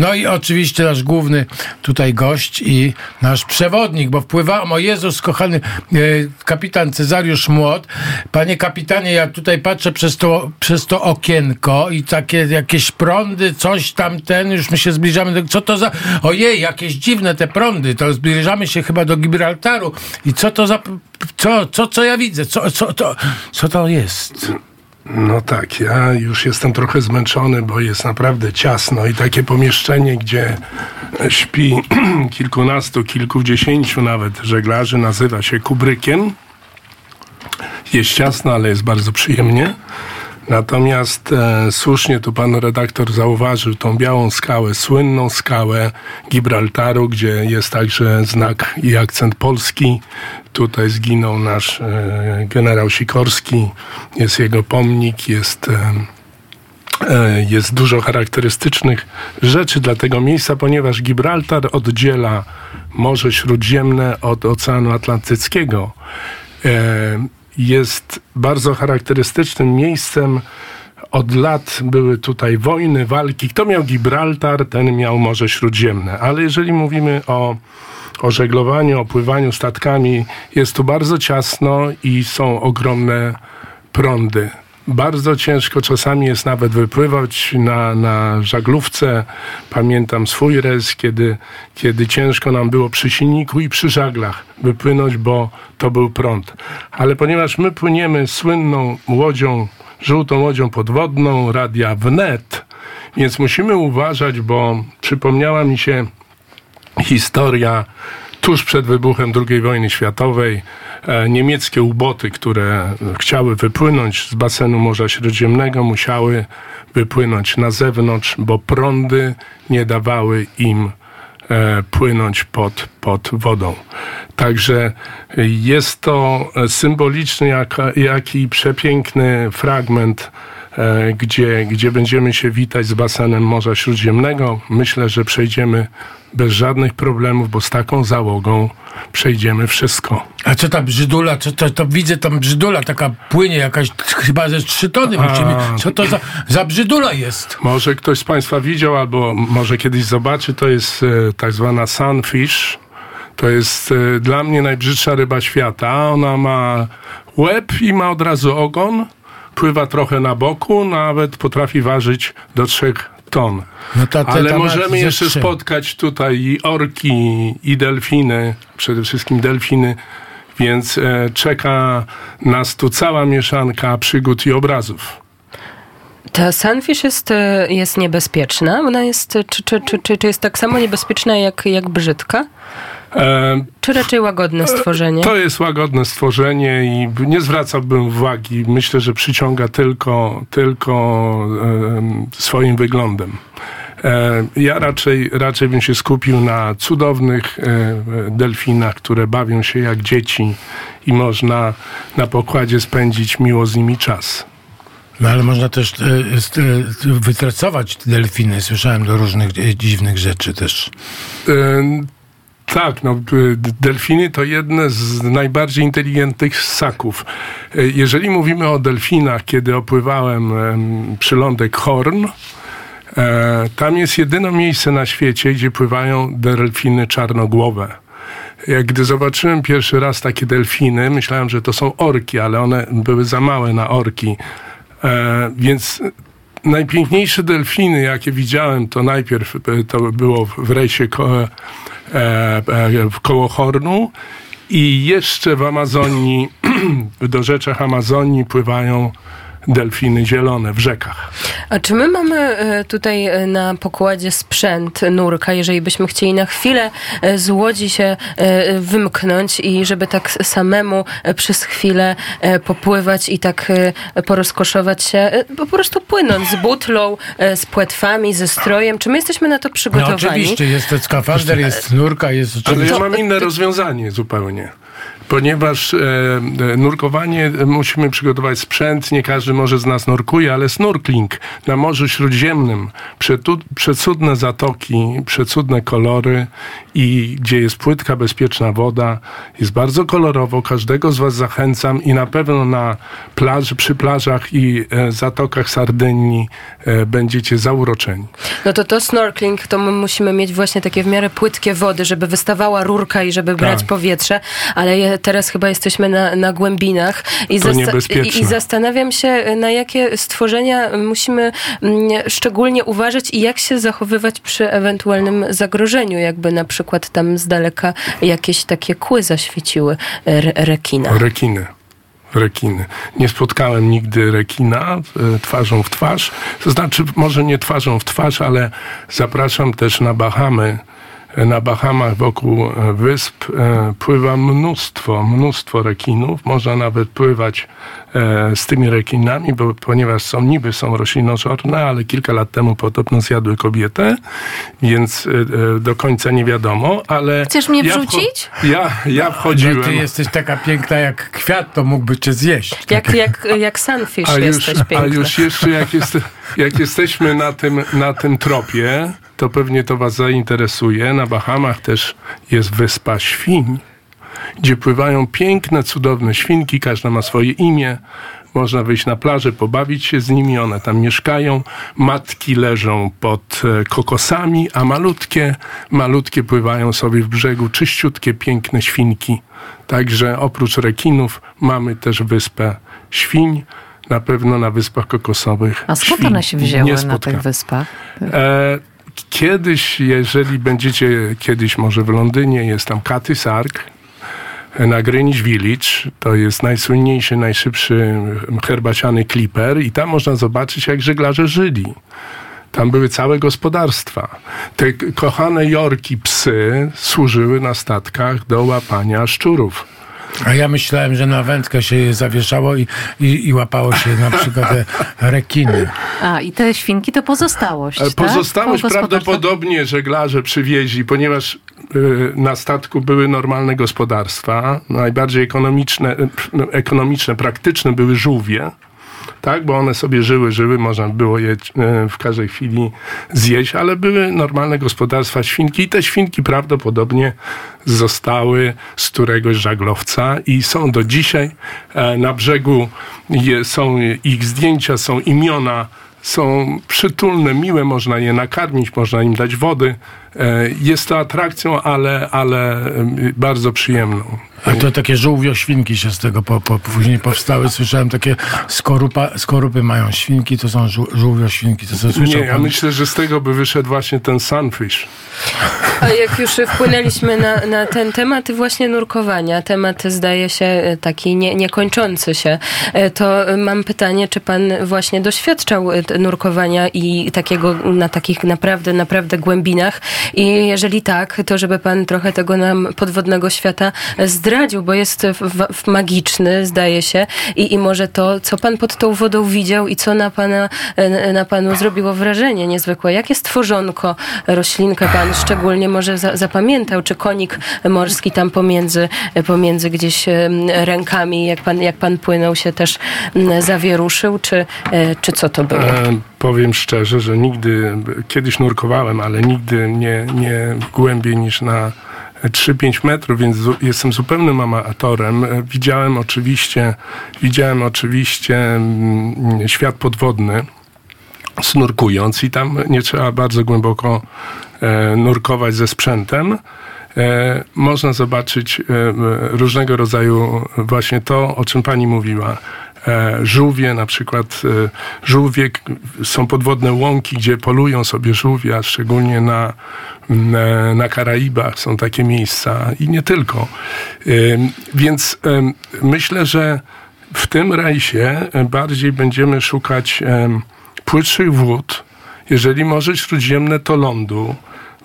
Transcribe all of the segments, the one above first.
No i oczywiście nasz główny tutaj gość i nasz przewodnik, bo wpływałem, o Jezus kochany, e, kapitan Cezariusz Młot. Panie kapitanie, ja tutaj patrzę przez to, przez to okienko i takie jakieś prądy, coś tam ten, już my się zbliżamy do, co to za, ojej, jakieś dziwne te prądy, to zbliżamy się chyba do Gibraltaru i co to za, co, co, co ja widzę, co, co, to, co to jest? No tak, ja już jestem trochę zmęczony, bo jest naprawdę ciasno i takie pomieszczenie, gdzie śpi kilkunastu, kilkudziesięciu nawet żeglarzy, nazywa się kubrykiem. Jest ciasno, ale jest bardzo przyjemnie. Natomiast e, słusznie tu pan redaktor zauważył tą białą skałę, słynną skałę Gibraltaru, gdzie jest także znak i akcent polski. Tutaj zginął nasz e, generał Sikorski, jest jego pomnik, jest. E, e jest dużo charakterystycznych rzeczy dla tego miejsca, ponieważ Gibraltar oddziela Morze Śródziemne od Oceanu Atlantyckiego. Jest bardzo charakterystycznym miejscem. Od lat były tutaj wojny, walki. Kto miał Gibraltar, ten miał Morze Śródziemne. Ale jeżeli mówimy o, o żeglowaniu, o pływaniu statkami, jest tu bardzo ciasno i są ogromne prądy. Bardzo ciężko czasami jest nawet wypływać na, na żaglówce. Pamiętam swój rez, kiedy, kiedy ciężko nam było przy silniku i przy żaglach wypłynąć, bo to był prąd. Ale ponieważ my płyniemy słynną łodzią, żółtą łodzią podwodną, radia wnet, więc musimy uważać, bo przypomniała mi się historia tuż przed wybuchem II wojny światowej e, niemieckie uboty, które chciały wypłynąć z basenu Morza Śródziemnego, musiały wypłynąć na zewnątrz, bo prądy nie dawały im e, płynąć pod, pod wodą. Także jest to symboliczny, jak, jak i przepiękny fragment gdzie, gdzie będziemy się witać z basenem Morza Śródziemnego. Myślę, że przejdziemy bez żadnych problemów, bo z taką załogą przejdziemy wszystko. A co ta brzydula, co to, to widzę tam brzydula taka płynie jakaś chyba ze trzy tony. Co to za, za brzydula jest? Może ktoś z Państwa widział, albo może kiedyś zobaczy, to jest e, tak zwana sunfish. To jest e, dla mnie najbrzydsza ryba świata. Ona ma łeb i ma od razu ogon pływa trochę na boku, nawet potrafi ważyć do 3 ton. No ta, ta, Ale możemy jeszcze spotkać tutaj i orki, i delfiny, przede wszystkim delfiny, więc e, czeka nas tu cała mieszanka przygód i obrazów. Ta sunfish jest, e, jest niebezpieczna? Ona jest, czy, czy, czy, czy jest tak samo niebezpieczna jak, jak brzydka? E, Czy raczej łagodne stworzenie? To jest łagodne stworzenie i nie zwracałbym uwagi. Myślę, że przyciąga tylko, tylko e, swoim wyglądem. E, ja raczej, raczej bym się skupił na cudownych delfinach, które bawią się jak dzieci i można na pokładzie spędzić miło z nimi czas. No ale można też e, e, wytracować delfiny. Słyszałem do różnych dziwnych rzeczy też. Tak, no, delfiny to jedne z najbardziej inteligentnych ssaków. E, jeżeli mówimy o delfinach, kiedy opływałem przylądek Horn, e, tam jest jedyne miejsce na świecie, gdzie pływają delfiny czarnogłowe. Jak gdy zobaczyłem pierwszy raz takie delfiny, myślałem, że to są orki, ale one były za małe na orki. E, więc najpiękniejsze delfiny, jakie widziałem, to najpierw to było w rejsie koło Hornu. I jeszcze w Amazonii, w dorzeczach Amazonii pływają delfiny zielone w rzekach. A czy my mamy e, tutaj e, na pokładzie sprzęt nurka, jeżeli byśmy chcieli na chwilę e, z łodzi się wymknąć i żeby tak samemu przez chwilę popływać i tak porozkoszować się, po prostu płynąć z butlą, z płetwami, ze strojem. Czy my jesteśmy na to przygotowani? No oczywiście, jest to skafander, jest nurka, jest oczywiście. Ale ja mam inne rozwiązanie zupełnie. Ponieważ e, e, nurkowanie musimy przygotować sprzęt. Nie każdy może z nas nurkuje, ale snorkling na Morzu Śródziemnym, przecudne zatoki, przecudne kolory i gdzie jest płytka, bezpieczna woda, jest bardzo kolorowo. Każdego z Was zachęcam i na pewno na plaży, przy plażach i e, zatokach Sardynii będziecie zauroczeni. No to to snorkeling, to my musimy mieć właśnie takie w miarę płytkie wody, żeby wystawała rurka i żeby brać Tak. powietrze, ale je, teraz chyba jesteśmy na, na głębinach i, zasta- i, i zastanawiam się, na jakie stworzenia musimy mm, szczególnie uważać i jak się zachowywać przy ewentualnym zagrożeniu, jakby na przykład tam z daleka jakieś takie kły zaświeciły re- rekina. Rekiny. Rekiny. Nie spotkałem nigdy rekina e, twarzą w twarz. To znaczy, może nie twarzą w twarz, ale zapraszam też na Bahamy. Na Bahamach wokół e, wysp e, pływa mnóstwo, mnóstwo rekinów. Można nawet pływać e, z tymi rekinami, bo, ponieważ są niby są roślinożorne, ale kilka lat temu podobno zjadły kobietę, więc do końca nie wiadomo, ale... Chcesz mnie ja wcho- wrzucić? Ja, ja No, wchodziłem... ty jesteś taka piękna jak kwiat, to mógłby cię zjeść. Jak, jak, jak sunfish A już, jesteś a już jeszcze jak, jest, jak jesteśmy na tym, na tym tropie, to pewnie to was zainteresuje. Na Bahamach też jest wyspa świń, gdzie pływają piękne, cudowne świnki. Każda ma swoje imię. Można wyjść na plażę, pobawić się z nimi, one tam mieszkają. Matki leżą pod e, kokosami, a malutkie, malutkie pływają sobie w brzegu, czyściutkie, piękne świnki. Także oprócz rekinów mamy też wyspę świń. Na pewno na wyspach kokosowych. A skąd one się wzięły na tych wyspach? E, kiedyś, jeżeli będziecie kiedyś może w Londynie, jest tam Katy Sark na Greenwich Village. To jest najsłynniejszy, najszybszy herbaciany kliper i tam można zobaczyć, jak żeglarze żyli. Tam były całe gospodarstwa. Te kochane jorki, psy służyły na statkach do łapania szczurów. A ja myślałem, że na wędkę się je zawieszało i, i, i łapało się na przykład rekiny. A, i te świnki to pozostałość, tak? Pozostałość prawdopodobnie żeglarze przywieźli, ponieważ y, na statku były normalne gospodarstwa. Najbardziej ekonomiczne, y, p- ekonomiczne praktyczne były żółwie. Tak, bo one sobie żyły, żyły, można było je y, w każdej chwili zjeść, ale były normalne gospodarstwa świnki i te świnki prawdopodobnie zostały z któregoś żaglowca i są do dzisiaj. E, Na brzegu są ich zdjęcia, są imiona, są przytulne, miłe, można je nakarmić, można im dać wody. E, Jest to atrakcją, ale, ale bardzo przyjemną. A to takie żółwio-świnki się z tego po, po, później powstały. Słyszałem takie skorupa, skorupy mają świnki, to są żół- żółwio-świnki. To co słyszał Nie, ja pan? myślę, że z tego by wyszedł właśnie ten sunfish. A jak już wpłynęliśmy na, na ten temat właśnie nurkowania, temat zdaje się e, taki nie, niekończący się, e, to mam pytanie, czy pan właśnie doświadczał nurkowania i takiego na takich naprawdę, naprawdę głębinach i jeżeli tak, to żeby pan trochę tego nam podwodnego świata zdradził, bo jest w, w magiczny, zdaje się i, i może to, co pan pod tą wodą widział i co na pana, e, na panu zrobiło wrażenie niezwykłe. Jakie stworzonko, roślinkę pan szczególnie może za, zapamiętał, czy konik morski tam pomiędzy, pomiędzy gdzieś rękami, jak pan, jak pan płynął się też zawieruszył, czy, e, czy co to było? E, powiem szczerze, że nigdy, kiedyś nurkowałem, ale nigdy nie, nie głębiej niż na 3-5 metrów, więc jestem zupełnym amatorem. Widziałem oczywiście, widziałem oczywiście mm, świat podwodny snurkując i tam nie trzeba bardzo głęboko e, nurkować ze sprzętem. E, można zobaczyć e, różnego rodzaju właśnie to, o czym pani mówiła. E, żółwie, na przykład e, żółwie, są podwodne łąki, gdzie polują sobie żółwie, a szczególnie na, e, na Karaibach są takie miejsca i nie tylko. Więc myślę, że w tym rejsie bardziej będziemy szukać płytszych wód, jeżeli Morze Śródziemne to lądu,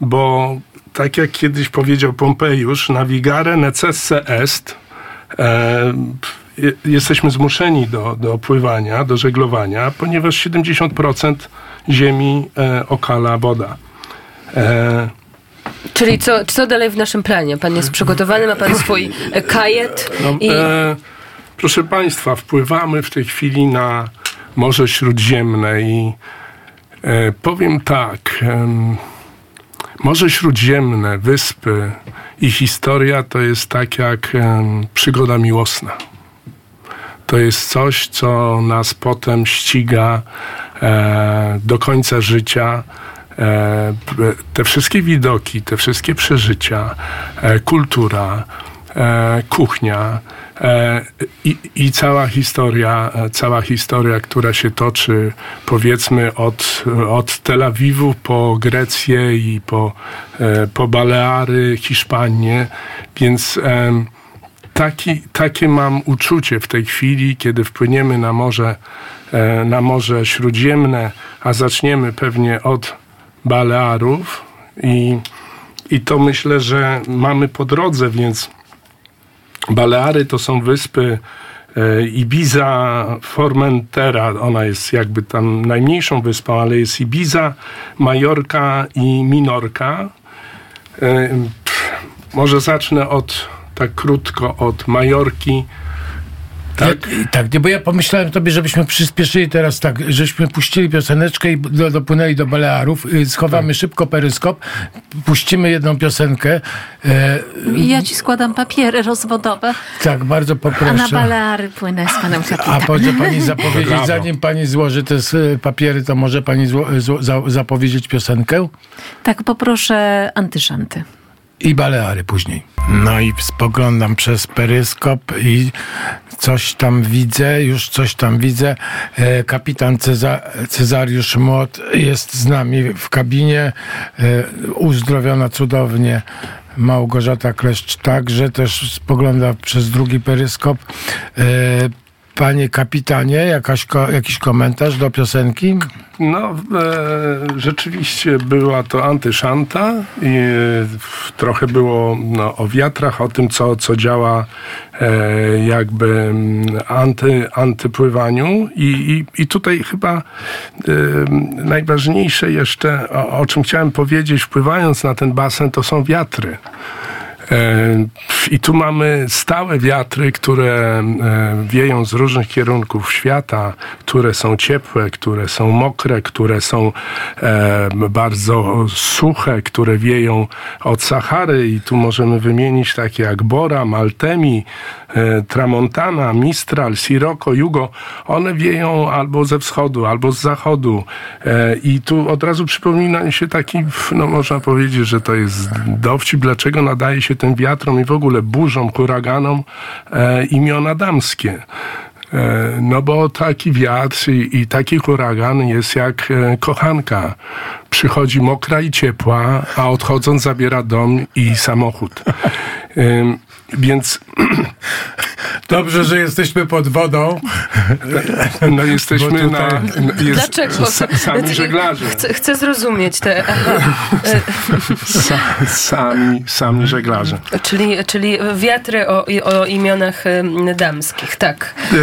bo tak jak kiedyś powiedział Pompejusz, navigare necesse est, jesteśmy zmuszeni do, do pływania, do żeglowania, ponieważ 70% ziemi e, okala woda. E, Czyli co, co dalej w naszym planie? Pan jest przygotowany, ma pan swój e, kajet No, i... e, proszę Państwa, wpływamy w tej chwili na Morze Śródziemne i e, powiem tak. Morze Śródziemne, wyspy i historia to jest tak jak przygoda miłosna. To jest coś, co nas potem ściga e, do końca życia. E, te wszystkie widoki, te wszystkie przeżycia, e, kultura, e, kuchnia e, i, i cała historia, e, cała historia, która się toczy powiedzmy od, od Tel Awiwu po Grecję i po, po Baleary, Hiszpanię, więc taki, takie mam uczucie w tej chwili, kiedy wpłyniemy na morze, e, na morze Śródziemne, a zaczniemy pewnie od Balearów i, i to myślę, że mamy po drodze, więc Baleary to są wyspy e, Ibiza, Formentera, ona jest jakby tam najmniejszą wyspą, ale jest Ibiza, Majorka i Minorka. E, Może zacznę od, tak krótko, od Majorki. Tak? Tak, tak nie, bo ja pomyślałem tobie, żebyśmy przyspieszyli teraz tak, żeśmy puścili pioseneczkę i do, dopłynęli do Balearów, y, schowamy Tak. szybko peryskop, puścimy jedną piosenkę. E, I ja ci składam papiery rozwodowe, tak, bardzo a na poproszę. Baleary płynę z panem A kapitanem. może pani zapowiedzieć, zanim pani złoży te s- papiery, to może pani zło, zło, za, zapowiedzieć piosenkę? Tak, poproszę antyszanty. I Baleary później. No i spoglądam przez peryskop i coś tam widzę, już coś tam widzę. E, Kapitan Ceza, Cezariusz Młot jest z nami w kabinie. E, Uzdrowiona cudownie. Małgorzata Kleszcz także też spogląda przez drugi peryskop. Panie kapitanie, jakaś, jakiś komentarz do piosenki? No, e, rzeczywiście była to antyszanta i e, trochę było no, o wiatrach, o tym, co, co działa e, jakby anty, antypływaniu i, i, i tutaj chyba e, najważniejsze jeszcze, o, o czym chciałem powiedzieć, wpływając na ten basen, to są wiatry. E, I tu mamy stałe wiatry, które e, wieją z różnych kierunków świata, które są ciepłe, które są mokre, które są e, bardzo suche, które wieją od Sahary i tu możemy wymienić takie jak Bora, Maltemi, Tramontana, Mistral, Sirocco, Jugo. One wieją albo ze wschodu, albo z zachodu i tu od razu przypomina mi się taki, no można powiedzieć, że to jest dowcip, dlaczego nadaje się tym wiatrom i w ogóle burzom, huraganom e, imiona damskie. E, No bo taki wiatr i, i taki huragan jest jak e, kochanka. Przychodzi mokra i ciepła, a odchodząc zabiera dom i samochód. Więc Dobrze, że jesteśmy pod wodą. no jesteśmy Bo na... tutaj- Jest, Dlaczego? sa- Sami żeglarze. Chcę, chcę zrozumieć te... Sa, sami, sami żeglarze. Czyli, czyli wiatry o, o imionach damskich, tak. E,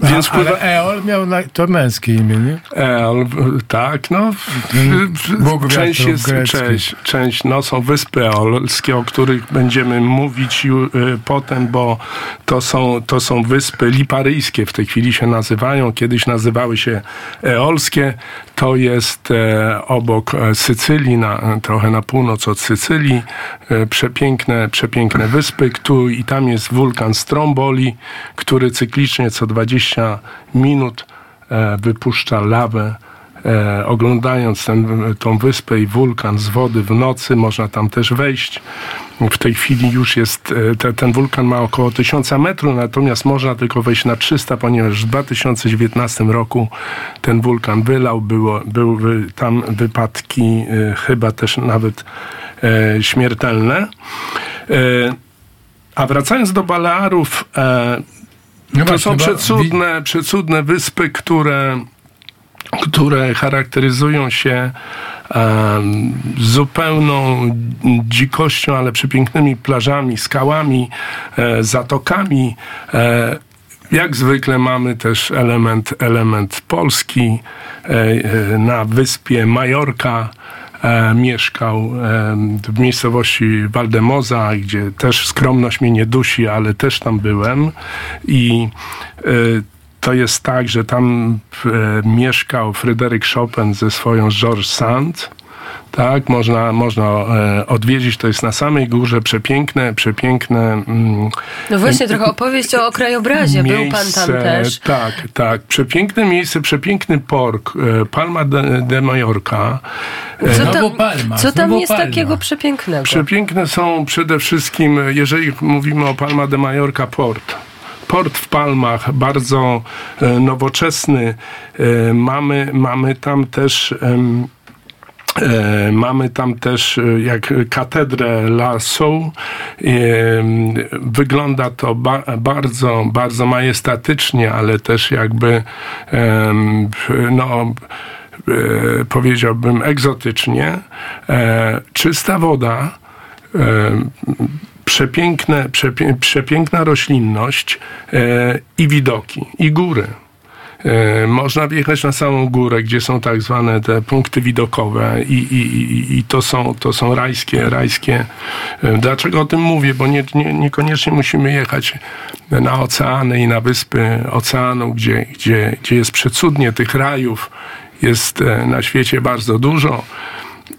Więc A, pływa... ale Eol miał na, to męskie imię, nie? El, tak, no. w- Bóg część jest, część, część, no są wyspy eolskie, o których będziemy mówić ju, y, potem, bo to są, to są wyspy liparyjskie, w tej chwili się nazywają, kiedyś nazywały się eolskie. To jest e, obok e, Sycylii, na, trochę na północ od Sycylii. E, przepiękne, przepiękne wyspy, któ, i tam jest wulkan Stromboli, który cyklicznie co 20 minut wypuszcza lawę. E, oglądając ten, tą wyspę i wulkan z wody w nocy, można tam też wejść. W tej chwili już jest, e, te, ten wulkan ma około 1000 metrów, natomiast można tylko wejść na 300, ponieważ w 2019 roku ten wulkan wylał, było, były tam wypadki e, chyba też nawet e, śmiertelne. E, a wracając do Balearów, e, No to właśnie, są przecudne, przecudne wyspy, które, które charakteryzują się zupełną dzikością, ale przepięknymi plażami, skałami, e, zatokami. E, jak zwykle mamy też element, element polski e, na wyspie Majorka. mieszkał w miejscowości Waldemoza, gdzie też skromność mnie nie dusi, ale też tam byłem i to jest tak, że tam e, mieszkał Fryderyk Chopin ze swoją George Sand. Tak, można, można e, odwiedzić. To jest na samej górze przepiękne, przepiękne. Mm, No właśnie, trochę opowieść o, o krajobrazie. Był pan tam też. Tak, tak. Przepiękne miejsce, przepiękny pork, e, Palma de, de Mallorca. E, Co tam, Znowu Palma, co tam jest Palma. takiego przepięknego? Przepiękne są przede wszystkim, jeżeli mówimy o Palma de Mallorca, port. Port w Palmach, bardzo e, nowoczesny. E, mamy, mamy tam też. E, mamy tam też jak katedrę La Sou. Wygląda to ba bardzo, bardzo majestatycznie, ale też jakby no, powiedziałbym egzotycznie. Czysta woda. Przepiękne, przepie, przepiękna roślinność e, i widoki, i góry. E, Można wjechać na samą górę, gdzie są tak zwane te punkty widokowe i, i, i, to, są, to są rajskie, rajskie. E, Dlaczego o tym mówię? Bo nie, nie, niekoniecznie musimy jechać na oceany i na wyspy oceanu, gdzie, gdzie, gdzie jest przecudnie tych rajów, jest na świecie bardzo dużo.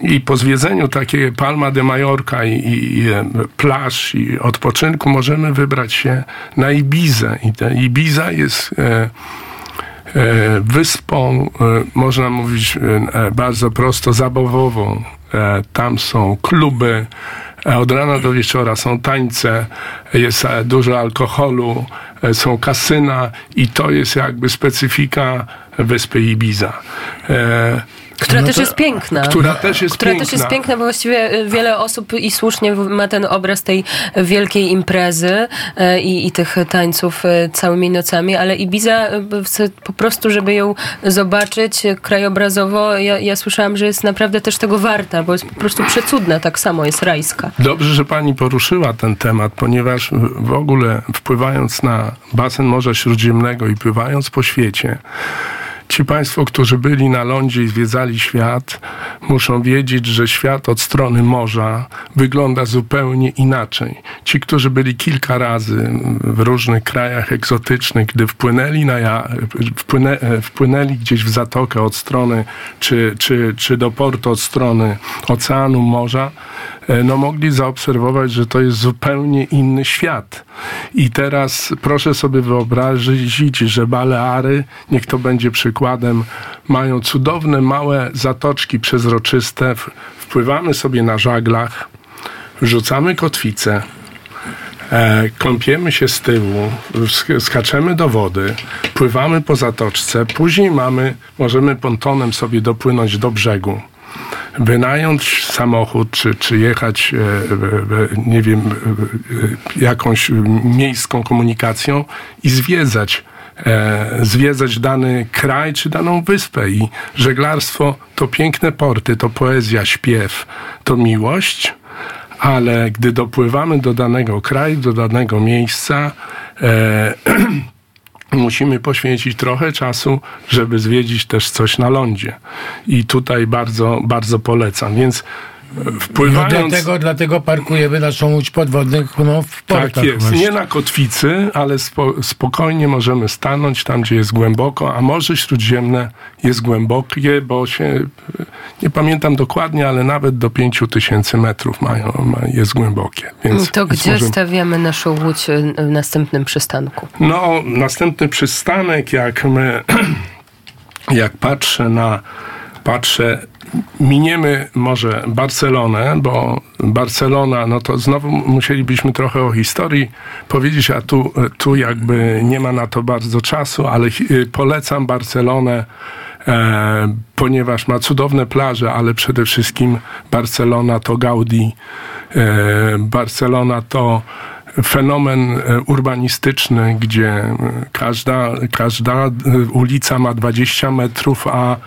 I po zwiedzeniu takiej Palma de Mallorca i, i, i plaż i odpoczynku możemy wybrać się na Ibizę. I ta Ibiza jest e, e, wyspą, e, można mówić e, bardzo prosto, zabawową. E, tam są kluby, e, od rana do wieczora są tańce, jest dużo alkoholu, są kasyna i to jest jakby specyfika wyspy Ibiza. E, Która No też to- jest piękna. która też jest która piękna. też jest piękna, bo właściwie y, wiele osób i słusznie ma ten obraz tej wielkiej imprezy e, i, i tych tańców e, całymi nocami, ale Ibiza e, po prostu, żeby ją zobaczyć e, krajobrazowo, ja, ja słyszałam, że jest naprawdę też tego warta, bo jest po prostu przecudna, tak samo jest rajska. Dobrze, że pani poruszyła ten temat, ponieważ w ogóle wpływając na basen Morza Śródziemnego i pływając po świecie, ci państwo, którzy byli na lądzie i zwiedzali świat, muszą wiedzieć, że świat od strony morza wygląda zupełnie inaczej. Ci, którzy byli kilka razy w różnych krajach egzotycznych, gdy wpłynęli, na wpłynę, wpłynęli gdzieś w zatokę od strony, czy, czy, czy do portu od strony oceanu, morza, no mogli zaobserwować, że to jest zupełnie inny świat. I teraz proszę sobie wyobrazić, że Baleary, niech to będzie przykładem, mają cudowne małe zatoczki przezroczyste. Wpływamy sobie na żaglach, wrzucamy kotwicę, e, kąpiemy się z tyłu, sk- skaczemy do wody, pływamy po zatoczce, później mamy, możemy pontonem sobie dopłynąć do brzegu wynająć samochód, czy, czy jechać, e, nie wiem, jakąś miejską komunikacją i zwiedzać. E, zwiedzać dany kraj czy daną wyspę i żeglarstwo to piękne porty, to poezja, śpiew, to miłość, ale gdy dopływamy do danego kraju, do danego miejsca, e, musimy poświęcić trochę czasu, żeby zwiedzić też coś na lądzie. I tutaj bardzo, bardzo polecam. Więc e, No wpływając... dlatego, dlatego parkujemy naszą łódź podwodną w portach. Tak jest. właśnie. Nie na kotwicy, ale spo, spokojnie możemy stanąć tam, gdzie jest głęboko, a Morze Śródziemne jest głębokie, bo się, nie pamiętam dokładnie, ale nawet do 5 tysięcy metrów mają, ma, jest głębokie. Więc, To więc gdzie możemy- stawiamy naszą łódź y, w następnym przystanku? No, następny przystanek, jak my, jak patrzę na, patrzę, miniemy może Barcelonę, bo Barcelona, no to znowu musielibyśmy trochę o historii powiedzieć, a tu, tu jakby nie ma na to bardzo czasu, ale hi- polecam Barcelonę, e, ponieważ ma cudowne plaże, ale przede wszystkim Barcelona to Gaudi, e, Barcelona to fenomen e, urbanistyczny, gdzie e, każda, każda e, ulica ma 20 metrów, a,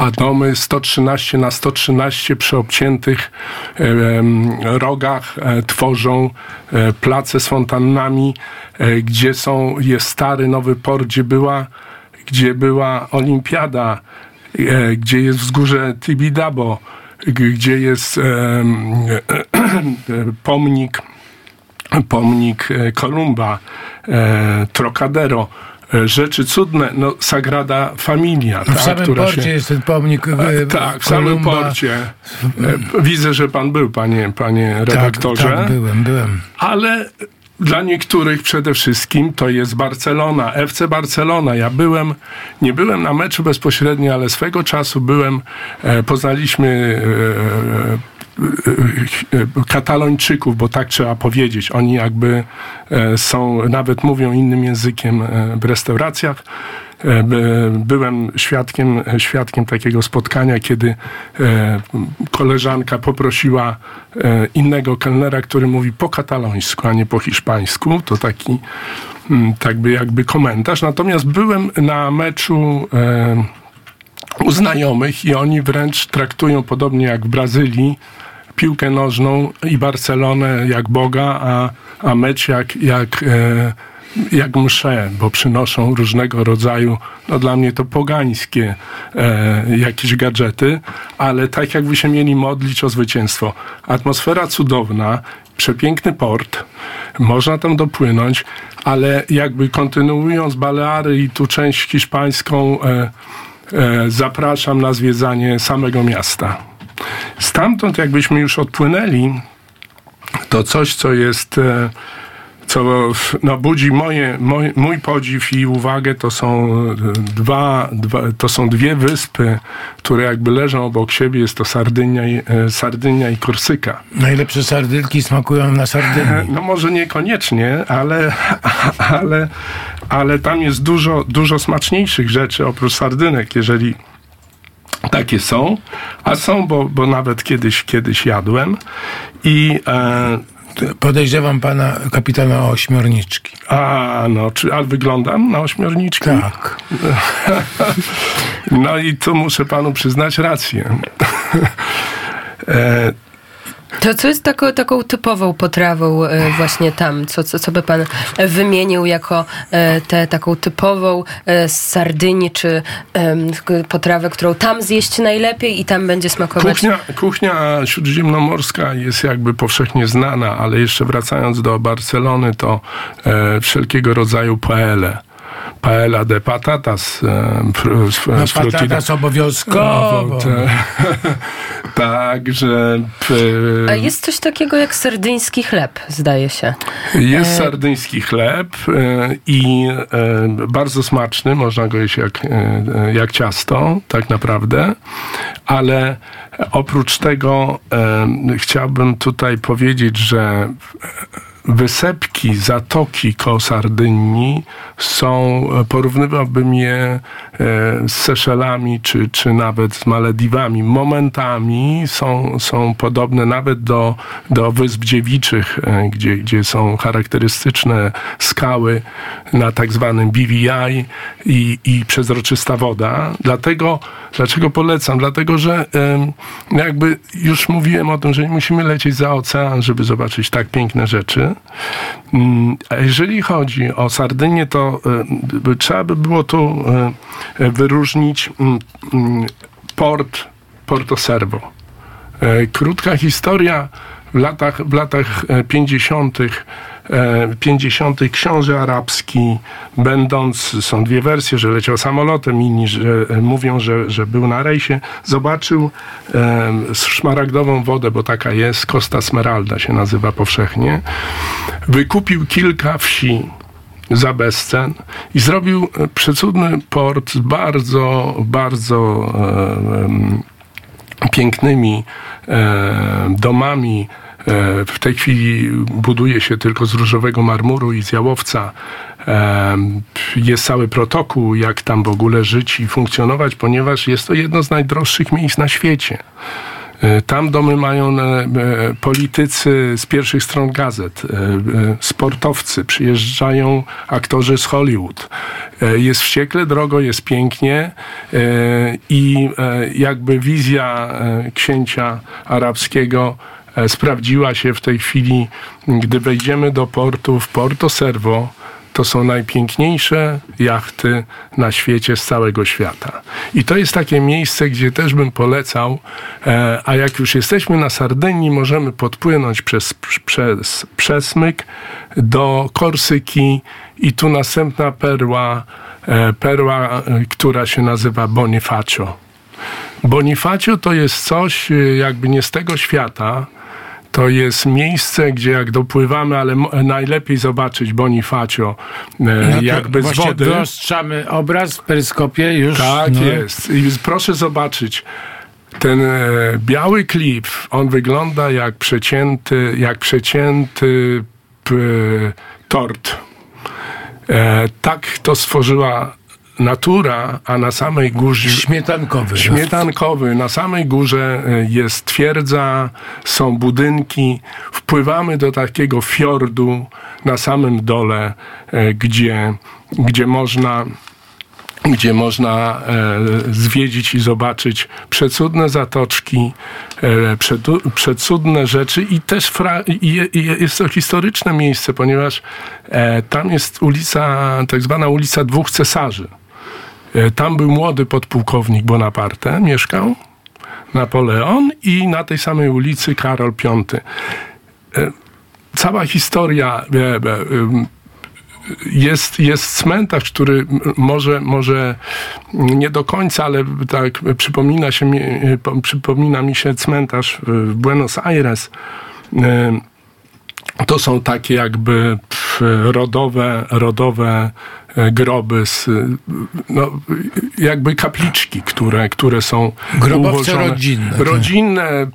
a domy 113 na 113 przy obciętych rogach e, tworzą e, place z fontannami, e, gdzie są, jest stary nowy port, gdzie była, gdzie była olimpiada, gdzie jest wzgórze Tibidabo, gdzie jest pomnik pomnik Kolumba, Trocadero, rzeczy cudne, no Sagrada Familia, W tak, samym która porcie się... jest ten pomnik e, Tak, w samym porcie. E, Widzę, że pan był, panie, panie Tak, redaktorze. tak, byłem, byłem. Ale dla niektórych przede wszystkim to jest Barcelona, FC Barcelona. Ja byłem, nie byłem na meczu bezpośrednio, ale swego czasu byłem, e, poznaliśmy e, e, e, katalończyków, bo tak trzeba powiedzieć. Oni jakby e, są, nawet mówią innym językiem e, w restauracjach. E, by- Byłem świadkiem, świadkiem takiego spotkania, kiedy koleżanka poprosiła innego kelnera, który mówi po katalońsku, a nie po hiszpańsku. To taki mm, tak by jakby komentarz. Natomiast byłem na meczu u znajomych i oni wręcz traktują podobnie jak w Brazylii piłkę nożną i Barcelonę jak Boga, a, a mecz jak, jak, e, jak mszę, bo przynoszą różnego rodzaju, no dla mnie to pogańskie e, jakieś gadżety, ale tak jakby się mieli modlić o zwycięstwo. Atmosfera cudowna, przepiękny port, można tam dopłynąć, ale jakby kontynuując Baleary i tu część hiszpańską, e, e, zapraszam na zwiedzanie samego miasta. Stamtąd, jakbyśmy już odpłynęli, to coś, co jest, e, co no, budzi moje, moj, mój podziw i uwagę, to są e, dwa, dwa, to są dwie wyspy, które jakby leżą obok siebie. Jest to Sardynia i, e, Sardynia i Korsyka. Najlepsze sardynki smakują na Sardynii. No może niekoniecznie, ale, ale, ale tam jest dużo, dużo smaczniejszych rzeczy oprócz sardynek, jeżeli takie są. A są, bo, bo nawet kiedyś, kiedyś jadłem. I e, Podejrzewam pana kapitana o ośmiorniczki. a no, czy, ale wyglądam na ośmiorniczki? Tak. No i tu muszę panu przyznać rację. e, To co jest taką, taką typową potrawą e, właśnie tam? Co, co, co by pan wymienił jako e, tę taką typową e, z Sardynii, czy potrawę, którą tam zjeść najlepiej i tam będzie smakować? Kuchnia, kuchnia śródziemnomorska jest jakby powszechnie znana, ale jeszcze wracając do Barcelony, to wszelkiego rodzaju paele. Paella de patatas. E, fr, fr, No patatas obowiązkowo. te- Także A e, jest coś takiego jak sardyński chleb, zdaje się. jest sardyński chleb e, i e, bardzo smaczny, można go jeść jak, e, e, jak ciasto, tak naprawdę, ale oprócz tego e, chciałbym tutaj powiedzieć, że wysepki, zatoki koło Sardynii są, porównywałbym je e, z Seszelami, czy, czy nawet z Malediwami. Momentami są, są podobne nawet do, do Wysp Dziewiczych, e, gdzie, gdzie są charakterystyczne skały na tak zwanym BVI i, i przezroczysta woda. Dlatego, dlaczego polecam? Dlatego, że jakby już mówiłem o tym, że nie musimy lecieć za ocean, żeby zobaczyć tak piękne rzeczy. Mm, A jeżeli chodzi o Sardynię, to by- trzeba by było tu e, e, wyróżnić mm, mm, port Porto Servo. Krótka historia. W latach, w latach e, 50. e, 50. książę arabski, będąc, są dwie wersje, że leciał samolotem, inni że, e, mówią, że, że był na rejsie, zobaczył e, szmaragdową wodę, bo taka jest, Costa Smeralda się nazywa powszechnie. Wykupił kilka wsi za bezcen i zrobił e, przecudny port z bardzo, bardzo e, em, pięknymi e, domami. E, w tej chwili buduje się tylko z różowego marmuru i z jałowca. E, jest cały protokół, jak tam w ogóle żyć i funkcjonować, ponieważ jest to jedno z najdroższych miejsc na świecie. E, Tam domy mają politycy z pierwszych stron gazet, sportowcy, przyjeżdżają aktorzy z Hollywood. Jest wściekle drogo, jest pięknie i jakby wizja księcia arabskiego sprawdziła się w tej chwili, gdy wejdziemy do portu w Porto Servo, to są najpiękniejsze jachty na świecie z całego świata. I to jest takie miejsce, gdzie też bym polecał, e, a jak już jesteśmy na Sardynii, możemy podpłynąć przez, przez przesmyk do Korsyki i tu następna perła, e, perła, e, która się nazywa Bonifacio. Bonifacio to jest coś e, jakby nie z tego świata, to jest miejsce, gdzie jak dopływamy, ale najlepiej zobaczyć Bonifacio e, no jakby z wody. Dostrzamy obraz w peryskopie już. Tak no. jest. I proszę zobaczyć. Ten e, biały klip, on wygląda jak przecięty, jak przecięty tort. E, tak to stworzyła natura, a na samej górze... Śmietankowy. Śmietankowy. Na samej górze e, jest twierdza, są budynki. Wpływamy do takiego fiordu na samym dole, e, gdzie, gdzie można gdzie można e, zwiedzić i zobaczyć przecudne zatoczki, e, przecudne rzeczy i też fra, i, i jest to historyczne miejsce, ponieważ e, tam jest ulica, tak zwana ulica Dwóch Cesarzy. E, tam był młody podpułkownik Bonaparte, mieszkał, Napoleon i na tej samej ulicy Karol V. E, cała historia e, jest, jest cmentarz, który może, może nie do końca, ale tak przypomina, się, przypomina mi się cmentarz w Buenos Aires. To są takie jakby rodowe, rodowe groby, z, no, jakby kapliczki, które, które są Grobowce ułożone, rodzinne. Tak. Rodzinne,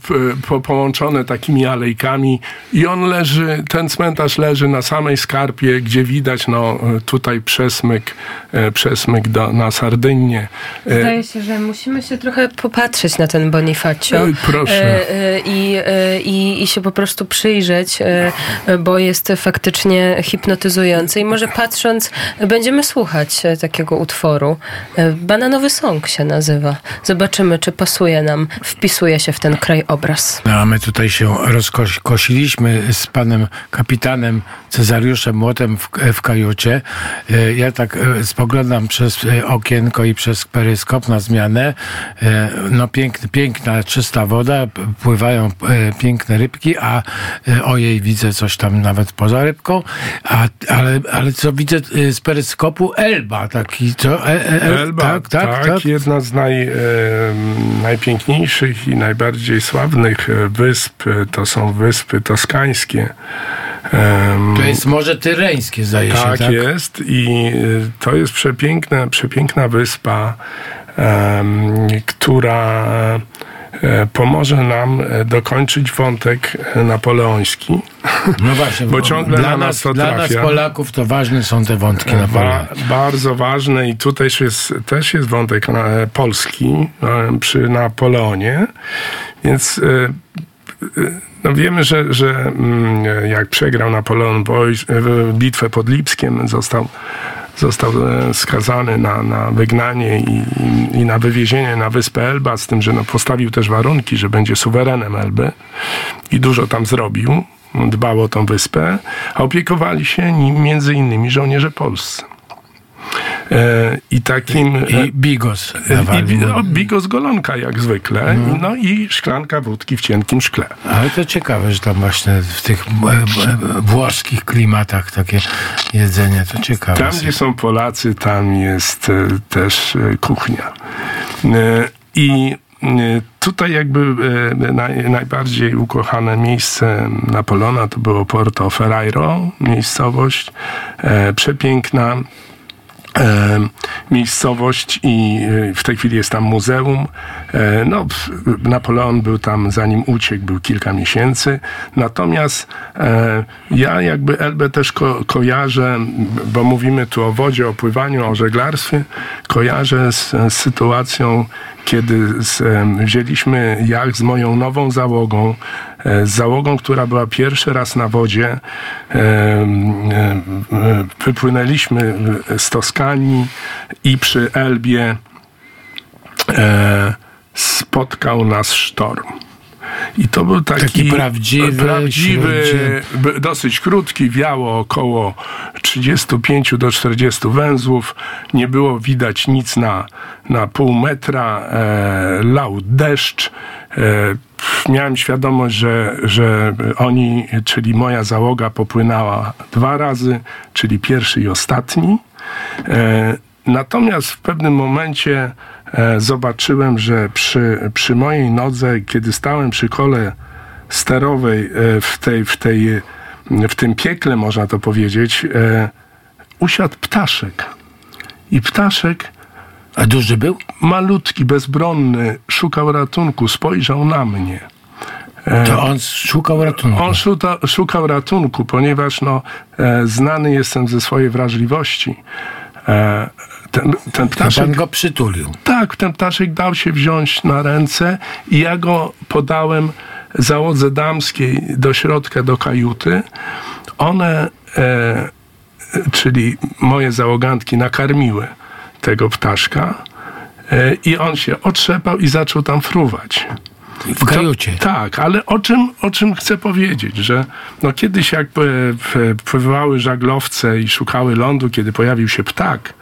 po, połączone takimi alejkami i on leży, ten cmentarz leży na samej skarpie, gdzie widać no, tutaj przesmyk, e, przesmyk do, na Sardynię. E, Zdaje się, że musimy się trochę popatrzeć na ten Bonifacio. Proszę. I, i, i się po prostu przyjrzeć, bo jest faktycznie hipnotyzujący i może patrząc będzie będziemy słuchać e, takiego utworu. E, Bananowy Song się nazywa. Zobaczymy, czy pasuje nam, wpisuje się w ten krajobraz. No, a my tutaj się rozkosiliśmy z panem kapitanem Cezariuszem Młotem w, w kajucie. E, ja tak spoglądam przez okienko i przez peryskop na zmianę. No piękny, piękna, czysta woda, pływają piękne rybki, a ojej, widzę coś tam nawet poza rybką, a, ale, ale co widzę z peryskopu skopu Elba, taki co? E, e, e, Elba, tak, tak, tak, tak, jedna z naj, e, najpiękniejszych i najbardziej sławnych e, wysp to są wyspy toskańskie. to jest Morze Tyreńskie, zdaje tak się, tak? jest i to jest przepiękna, przepiękna wyspa, która E, pomoże nam e, dokończyć wątek e, napoleoński. No właśnie, bo ciągle dla na nas, to Dla nas Polaków to ważne są te wątki napoleońskie. Ba, bardzo ważne i tutaj jest, też jest wątek polski przy Napoleonie, więc no wiemy, że, że mm, jak przegrał Napoleon bitwę pod Lipskiem, został został e, skazany na, na wygnanie i, i, na wywiezienie na wyspę Elba, z tym, że no, postawił też warunki, że będzie suwerenem Elby i dużo tam zrobił, dbał o tą wyspę, a opiekowali się nim między innymi żołnierze polscy. E, I takim... I, i bigos. I, no, bigos golonka jak zwykle. No. no. i szklanka wódki w cienkim szkle. Ale to ciekawe, że tam właśnie w tych włoskich klimatach takie jedzenie, to ciekawe. Tam, gdzie są Polacy, tam jest e, też e, kuchnia. I Tutaj jakby naj, najbardziej ukochane miejsce Napoleona to było Porto Ferrairo, miejscowość przepiękna, E, miejscowość i e, w tej chwili jest tam muzeum. E, no, Napoleon był tam, zanim uciekł, był kilka miesięcy. Natomiast ja jakby Elbę też ko kojarzę, bo mówimy tu o wodzie, o pływaniu, o żeglarstwie, kojarzę z, z sytuacją, kiedy z, wzięliśmy jak z moją nową załogą, z załogą, która była pierwszy raz na wodzie. Wypłynęliśmy z Toskanii i przy Elbie e, spotkał nas sztorm. I to był taki, Taki prawdziwy, prawdziwy dosyć krótki, wiało około 35 do 40 węzłów. Nie było widać nic na, na pół metra. E, lał deszcz. E, miałem świadomość, że, że oni, czyli moja załoga popłynęła dwa razy, czyli pierwszy i ostatni. E, Natomiast w pewnym momencie e, zobaczyłem, że przy, przy mojej nodze, kiedy stałem przy kole sterowej e, w, tej, w, tej, w tym piekle, można to powiedzieć, usiadł ptaszek. I ptaszek A duży był? malutki, bezbronny, szukał ratunku, spojrzał na mnie. To on szukał ratunku. On szuta, szukał ratunku, ponieważ no, e, znany jestem ze swojej wrażliwości. E, ten, ten ptaszek pan go przytulił. Tak, ten ptaszek dał się wziąć na ręce i ja go podałem załodze damskiej do środka, do kajuty. One, e, czyli moje załogantki, nakarmiły tego ptaszka e, i on się otrzepał i zaczął tam fruwać. W kajucie. To, tak, ale o czym, o czym chcę powiedzieć, że no kiedyś jak e, w- pływały żaglowce i szukały lądu, kiedy pojawił się ptak,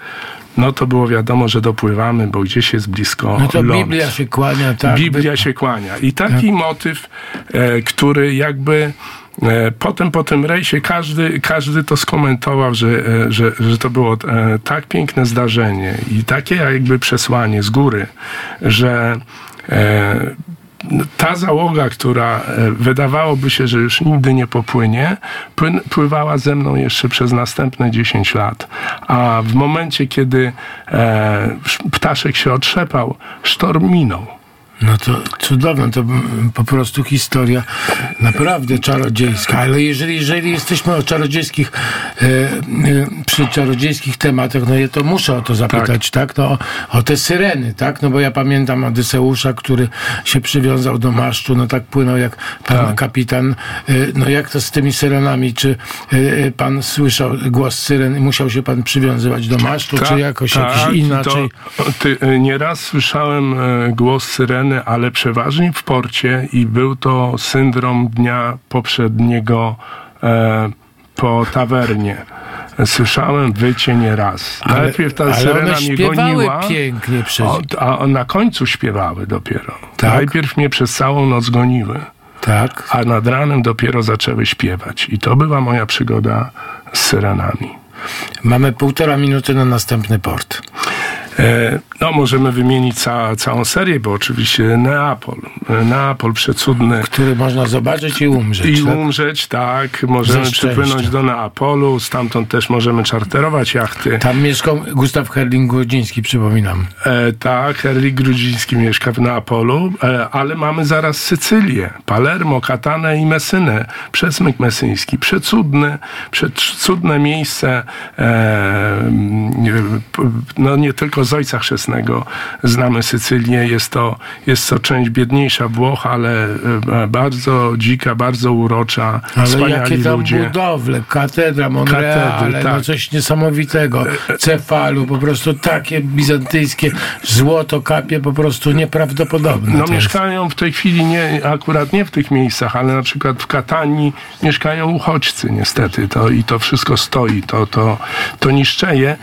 no to było wiadomo, że dopływamy, bo gdzieś jest blisko No to ląd. Biblia się kłania, tak? Biblia się kłania. I taki motyw, e, który jakby e, potem po tym rejsie każdy, każdy to skomentował, że, e, że, że to było e, tak piękne zdarzenie i takie jakby przesłanie z góry, że e, ta załoga, która e, wydawałoby się, że już nigdy nie popłynie, płyn, pływała ze mną jeszcze przez następne 10 lat. A w momencie, kiedy e, ptaszek się otrzepał, sztorm minął. No to cudowne, to po prostu historia naprawdę czarodziejska. Ale jeżeli, jeżeli jesteśmy o czarodziejskich, e, e, przy czarodziejskich tematach, no ja to muszę o to zapytać, tak? No, o, o te syreny, tak? No bo ja pamiętam Odyseusza, który się przywiązał do masztu, no tak płynął jak pan Tak. kapitan. E, no jak to z tymi syrenami? Czy e, e, pan słyszał głos syren i musiał się pan przywiązywać do masztu, czy jakoś jakiś Tak, i inaczej? To, ty, e, nieraz słyszałem głos syreny, ale przeważnie w porcie i był to syndrom dnia poprzedniego e, po tawernie. Słyszałem wycie nieraz. Najpierw ta ale syrena mnie goniła. pięknie przecież. A na końcu śpiewały dopiero. Tak? Najpierw mnie przez całą noc goniły, Tak. a nad ranem dopiero zaczęły śpiewać. I to była moja przygoda z syrenami. Mamy półtora minuty na następny port. E, No, możemy wymienić ca, całą serię, bo oczywiście Neapol. E, Neapol przecudny. który można zobaczyć i umrzeć. I tak? umrzeć, tak. Możemy przypłynąć do Neapolu, stamtąd też możemy czarterować jachty. Tam mieszkał Gustaw Herling-Grudziński, przypominam. E, tak, Herlik Grudziński mieszka w Neapolu, e, ale mamy zaraz Sycylię, Palermo, Katanę i Mesynę, przesmyk mesyński. Przecudne, przecudne miejsce, e, no nie tylko z Ojca Chrzestnego znamy Sycylię, jest to, jest to część biedniejsza Włoch, ale e, bardzo dzika, bardzo urocza, Ale wspaniali jakie tam ludzie. budowle, katedra Monreale, Katedry, no tak. coś niesamowitego. Cefalu, po prostu takie bizantyjskie złoto kapie, po prostu nieprawdopodobne. No mieszkają w tej chwili nie, akurat nie w tych miejscach, ale na przykład w Katanii mieszkają uchodźcy niestety. To, I to wszystko stoi, to, to, to niszczeje.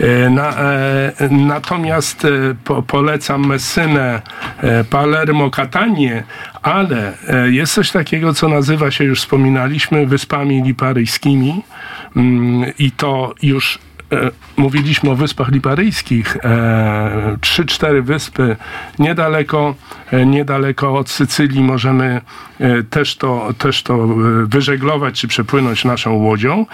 E, Na, e, natomiast e, po, polecam Messynę, e, Palermo, Katanię, ale e, jest coś takiego, co nazywa się, już wspominaliśmy, Wyspami Liparyjskimi Mm, i to już mówiliśmy o Wyspach Liparyjskich, trzy, cztery wyspy niedaleko, niedaleko od Sycylii możemy też to, też to wyżeglować czy przepłynąć naszą łodzią.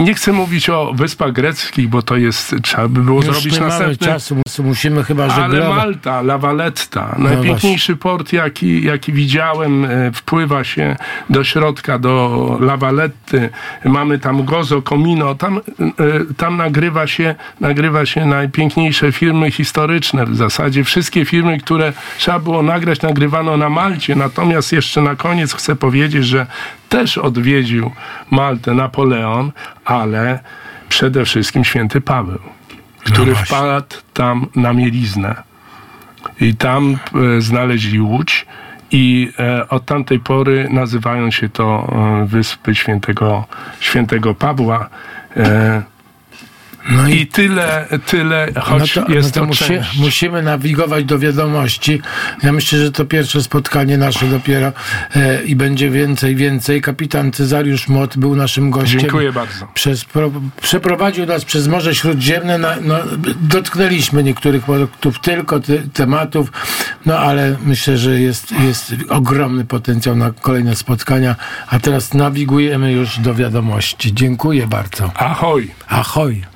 Nie chcę mówić o Wyspach Greckich, bo to jest, trzeba by było Już zrobić nie mamy następny... czasu, mus- musimy chyba Ale żeglować. Malta, La Valletta, najpiękniejszy port, jaki, jaki widziałem, e, wpływa się do środka, do La Valletty. Mamy tam Gozo, Comino, tam, e, tam nagrywa, się, nagrywa się najpiękniejsze filmy historyczne. W zasadzie wszystkie filmy, które trzeba było nagrać, nagrywano na Malcie. Natomiast jeszcze na koniec chcę powiedzieć, że też odwiedził Maltę Napoleon, ale przede wszystkim święty Paweł który właśnie. wpadł tam na mieliznę. I tam e, znaleźli łódź I e, od tamtej pory nazywają się to e, Wyspy Świętego, Świętego Pawła. No I tyle, tyle, choć no to, jest no to to musi, musimy nawigować do wiadomości. Ja myślę, że to pierwsze spotkanie nasze dopiero e, i będzie więcej, więcej. Kapitan Cezariusz Młot był naszym gościem. Dziękuję bardzo. Przez, pro, przeprowadził nas przez Morze Śródziemne. Na, no, dotknęliśmy niektórych produktów, tylko ty, tematów, no ale myślę, że jest, jest ogromny potencjał na kolejne spotkania. A teraz nawigujemy już do wiadomości. Dziękuję bardzo. Ahoj! Ahoj.